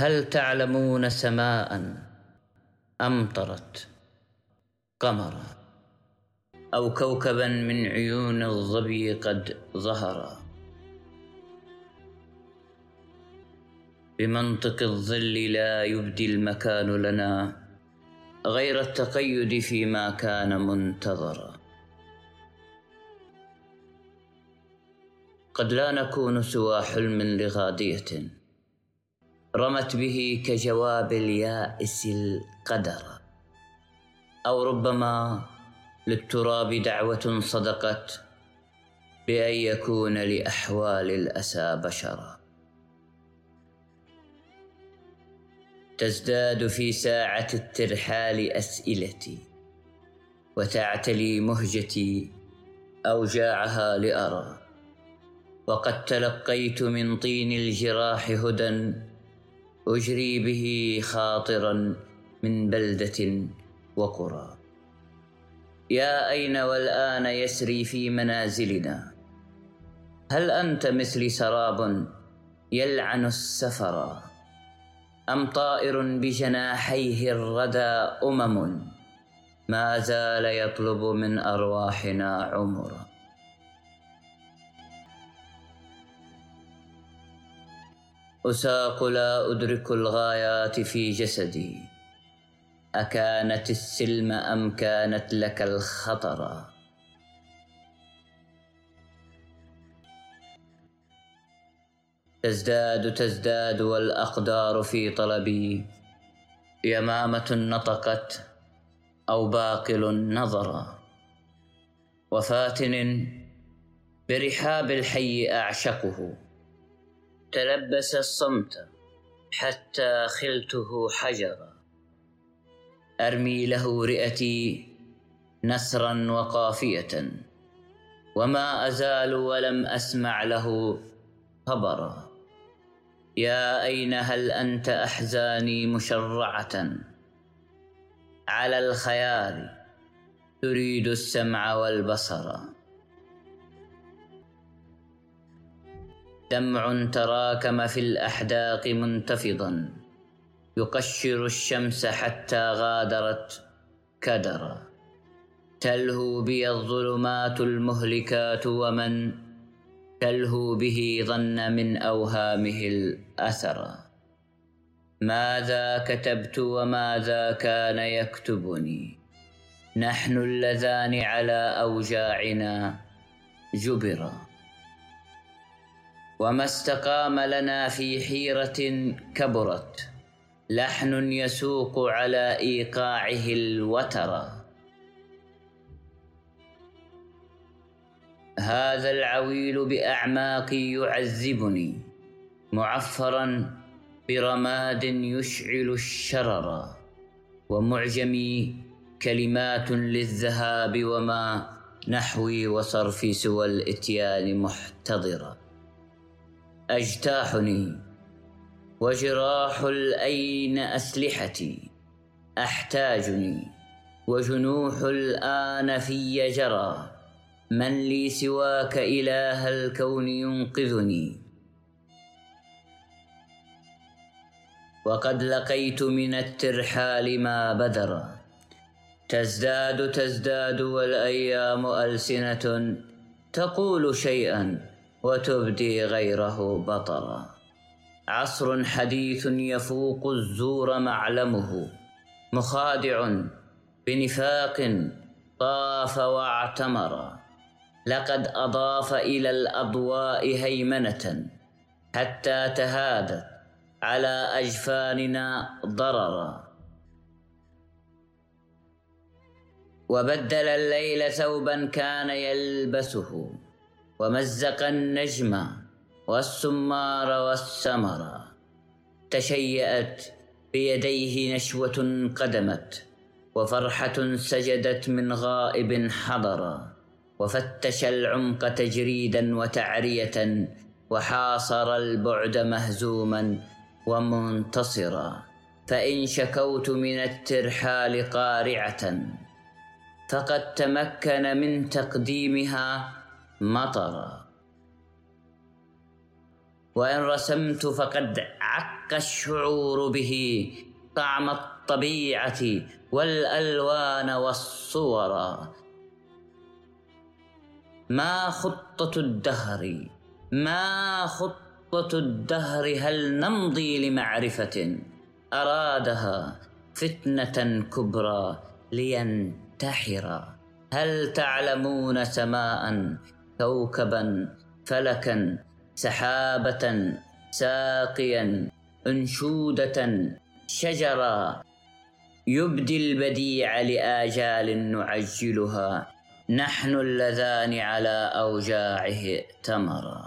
هل تعلمون سماء امطرت قمرا أو كوكبا من عيون الظبي قد ظهر بمنطق الظل لا يبدي المكان لنا غير التقيد فيما كان منتظرا. قد لا نكون سوى حلم لغادية. رمت به كجواب اليائس القدر. أو ربما للتراب دعوة صدقت بأن يكون لأحوال الأسى بشرا. تزداد في ساعة الترحال أسئلتي وتعتلي مهجتي أوجاعها لأرى. وقد تلقيت من طين الجراح هدى أجري به خاطرا من بلدة وقرى. يا أين والآن يسري في منازلنا؟ هل أنت مثلي سراب يلعن السفر؟ أم طائر بجناحيه الردى أمم؟ ما زال يطلب من أرواحنا عمرا أساق لا أدرك الغايات في جسدي. أكانت السلم أم كانت لك الخطر؟ تزداد تزداد والأقدار في طلبي. يمامة نطقت أو باقل نظرا وفاتن برحاب الحي أعشقه. تلبس الصمت حتى خلته حجرا. أرمي له رئتي نسرا وقافية وما أزال ولم أسمع له خبرا. يا أين هل أنت أحزاني مشرعة؟ على الخيال تريد السمع والبصر. دمع تراكم في الأحداق منتفضا. يقشر الشمس حتى غادرت كدرا. تلهو بي الظلمات المهلكات ومن؟ تلهو به ظن من أوهامه الأثر. ماذا كتبت وماذا كان يكتبني؟ نحن اللذان على أوجاعنا جبرا. وما استقام لنا في حيرة كبرت. لحن يسوق على إيقاعه الوتر. هذا العويل بأعماقي يعذبني معفرا برماد يشعل الشرر. ومعجمي كلمات للذهاب وما نحوي وصرفي سوى الإتيان محتضرا أجتاحني وجراح الأين أسلحتي أحتاجني وجنوح الآن في جرى من لي سواك إله الكون ينقذني وقد لقيت من الترحال ما بدر تزداد تزداد والأيام ألسنة تقول شيئا وتبدي غيره بطرا. عصر حديث يفوق الزور معلمه مخادع بنفاق طاف واعتمر. لقد أضاف إلى الأضواء هيمنة حتى تهادت على أجفاننا ضررا. وبدل الليل ثوبا كان يلبسه. ومزق النجم والسمار والسمر تشيأت بيديه نشوة قدمت وفرحة سجدت من غائب حضر وفتش العمق تجريدا وتعرية وحاصر البعد مهزوما ومنتصرا فإن شكوت من الترحال قارعة فقد تمكن من تقديمها مطرا وإن رسمت فقد عك الشعور به طعم الطبيعة والألوان والصور. ما خطة الدهر ما خطة الدهر هل نمضي لمعرفة؟ أرادها فتنة كبرى لينتحر. هل تعلمون سماء كوكبا فلكا سحابة ساقيا أنشودة شجرا يبدي البديع لآجال نعجلها نحن اللذان على أوجاعه ائتمرا